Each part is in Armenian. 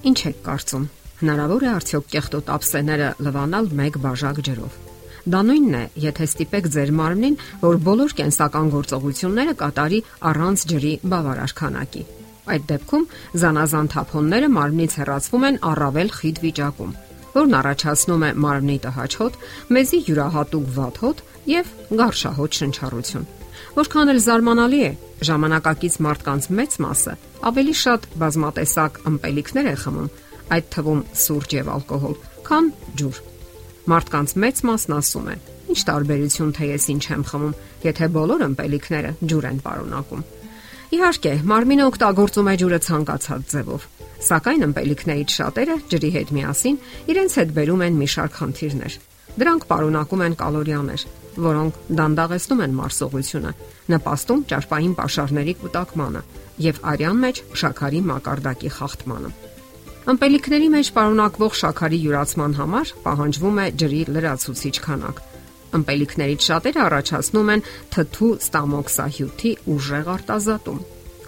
Ինչ եք կարծում, հնարավոր է արդյոք կեղտոտ ափսեները լվանալ մեկ բաժակ ջրով։ Դա նույնն է, եթե ստիպեք ձեր մարմնին, որ բոլոր կենսական գործողությունները կատարի առանց ջրի բավարար քանակի։ Այդ դեպքում զանազան թափոնները մարմնից հեռացվում են առավել խիտ վիճակում, որն առաջացնում է մարմնի տհաճ հոտ, մեզի յուրահատուկ վատ հոտ եւ գարշահոտ շնչառություն։ Որքան էլ զարմանալի է, ժամանակակից մարդկանց մեծ մասը ավելի շատ բազմատեսակ ըմպելիքներ է խմում, այդ թվում սուրճ եւ ալկոհոլ, քան ջուր։ Մարդկանց մեծ մասն ասում է. Ինչ տարբերություն թե ես ինչ եմ խմում, եթե բոլոր ըմպելիքները ջուր են պարունակում։ Իհարկե, մարմինը օգտագործում է ջուրը ցանկացած ձևով, սակայն ըմպելիքներից շատերը ջրի հետ միասին իրենց հետ բերում են մի շարք խնդիրներ։ Դրանք պարունակում են կալորիաներ, որոնք դանդաղեցնում են մարսողությունը, նպաստում ճարպային pašարների կուտակմանը եւ արյան մեջ շաքարի մակարդակի խախտմանը։ Ամպելիքների մեջ պարունակվող շաքարի յուրացման համար պահանջվում է ջրի լրացուցիչ քանակ։ Ամպելիքներից շատերը առաջացնում են թթու ստամոքսահյութի ուժեղ արտազատում։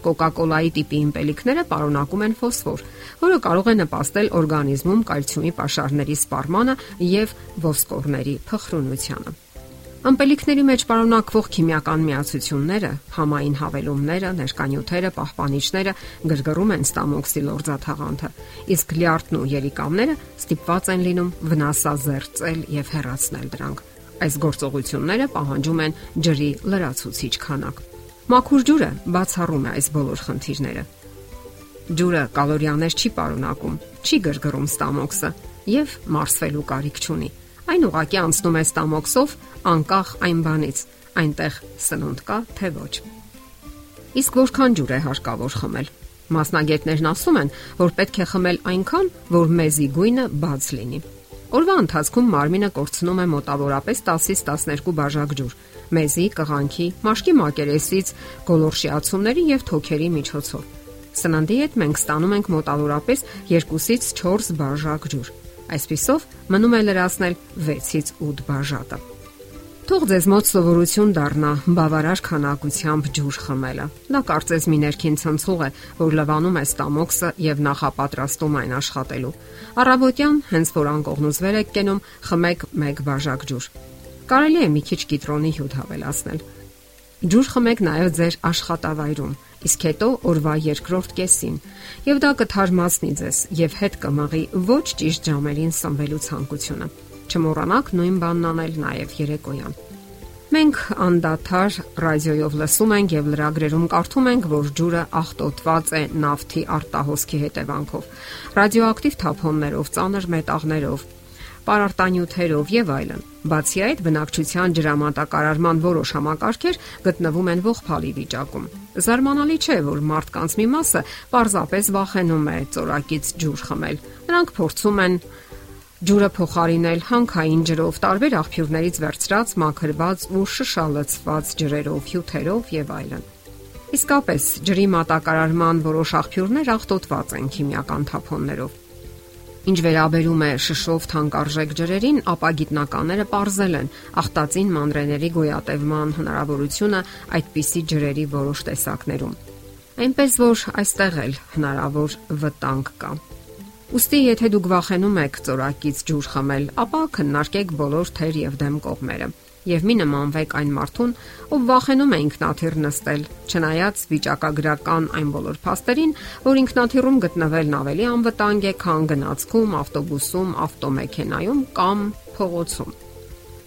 Կոկա-կոլայի տիպի իմպելիքները պարունակում են ֆոսֆոր, որը կարող է նպաստել օրգանիզմում կալցիումի pašարների սպառմանը եւ ոսկորների փխրունությանը։ Ամպելիքների մեջ պարունակվող քիմիական միացությունները, համային հավելումները, ներկանյութերը, պահպանիչները գրգռում են ստամոքսի լորձաթաղանթը, իսկ լյարդն ու երիկամները ստիպված են լինում վնասազերծել եւ հեռացնել դրանք։ Այս գործողությունները պահանջում են ջրի լրացուցիչ քանակ։ Մաքուր ջուրը բացառում է այս բոլոր խնդիրները։ Ջուրը կալորիաներ չի պարունակում, չի գրգռում ստամոքսը եւ մարսվելու կարիք չունի Այն ուղակի անցնում է ստամոքսով անկախ այն բանից, այնտեղ սնունդ կա թե ոչ։ Իսկ որքան ջուր է հարկավոր խմել։ Մասնագետներն ասում են, որ պետք է խմել այնքան, որ մեզի գույնը բաց լինի։ Օրվա ընթացքում մարմինը կորցնում է մոտավորապես 10-ից 12 բաժակ ջուր՝ մեզի, կղանքի, մաշկի մակերեսից, գոլորշիացումների եւ թոքերի միջոցով։ Սննդի հետ մենք ստանում ենք մոտավորապես 2-ից 4 բաժակ ջուր։ Այսպիսով մնում է լրացնել 6-ից 8 բաժակը։ Թող ձեզ մոտ սովորություն դառնա բավարար քանակությամբ ջուր խմելը։ Դա կարծես մի ներքին ցնցուղ է, որ լվանում է ստամոքսը եւ նախապատրաստում այն աշխատելու։ Առավոտյան, հենց որ անկողնուց վեր եք կենում, խմեք 1 բաժակ ջուր։ Կարելի է մի քիչ կիտրոնի հյութ հավելացնել։ Ջուր խմեք նաև ձեր աշխատավայրում, իսկ հետո օրվա երկրորդ կեսին, եւ դա կթարմացնի ձեզ եւ հետ կմաղի ոչ ճիշտ ժամերին սնվելու ցանկությունը։ Չմոռանաք նույն բանն անել նաև երեկոյան։ Մենք անդադար ռադիոյով լսում ենք եւ լրագրերում կարդում ենք, որ ջուրը աղտոտված է նավթի արտահոսքի հետևանքով, ռադիոակտիվ թափոններով, ծանր մետաղներով, պարարտանյութերով եւ այլն։ Բացի այդ, բնակչության ջրամատակարարման որոշ համակարգեր գտնվում են ողփալի վիճակում։ Զարմանալի չէ, որ մարդկանց մի մասը պարզապես վախենում է ծորակից ջուր խմել։ Նրանք փորձում են ջուրը փոխարինել հանքային ջրով, տարբեր աղբյուրներից վերցրած մաքրված ու շշալցված ջրերով, հյութերով եւ այլն։ Իսկապես, ջրի մատակարարման որոշ աղբյուրներ աղտոտված են քիմիական թափոններով։ Ինչ վերաբերում է շշով թանկարժեք ջրերին, ապա գիտնականները ողրզել են ախտածին մանրեների գոյատևման հնարավորությունը այդպիսի ջրերի որոշ տեսակներում։ Այնպես որ այստեղ էլ հնարավոր վտանգ կա։ Ոստի եթե դուք վախենում եք ծորակից ջուր խմել, ապա քննարկեք բոլոր թեր եւ դեմ կողմերը եւ մի նմանվեք այն մարդուն, ով վախենում է ինքնաթիռ նստել, չնայած վիճակագրական այն բոլոր փաստերին, որ ինքնաթիռում գտնվելն ավելի անվտանգ է, քան գնացքում, ավտոբուսում, ավտոմեքենայում կամ փողոցում։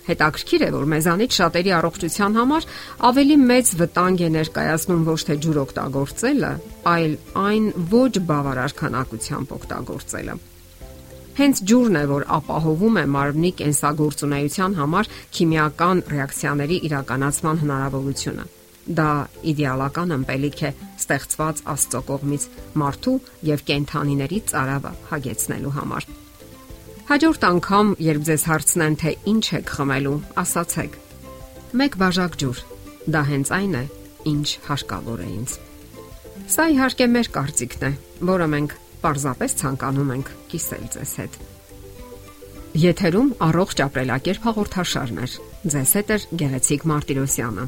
Հետաքրքիր է, որ մեզանից շատերի առողջության համար ավելի մեծ վտանգ է ներկայացնում ոչ թե ջուր օգտագործելը, այլ այն ոչ բավարար քանակությամբ օգտագործելը։ Հենց ջուրն է, որ ապահովում է մարմնի կենսագործունեության համար քիմիական ռեակցիաների իրականացման հնարավորությունը։ Դա իդեալական ըմպելիք է ստեղծված Աստծո կողմից մարդու եւ կենթանիների ծարավը հագեցնելու համար։ Հաջորդ անգամ, երբ ձեզ հարցնեն, թե ինչ եք խմելու, ասացեք. Մեկ բաժակ ջուր։ Դա հենց այն է, ինչ հարկավոր է ինձ։ Սա իհարկե մեր կարծիքն է, որը մենք պարզապես ցանկանում ենք կիսել ձեզ հետ։ Եթերում առողջ ապրելակերպ հաղորդաշարն է։ Ձեզ հետ է Գեղեցիկ Մարտիրոսյանը։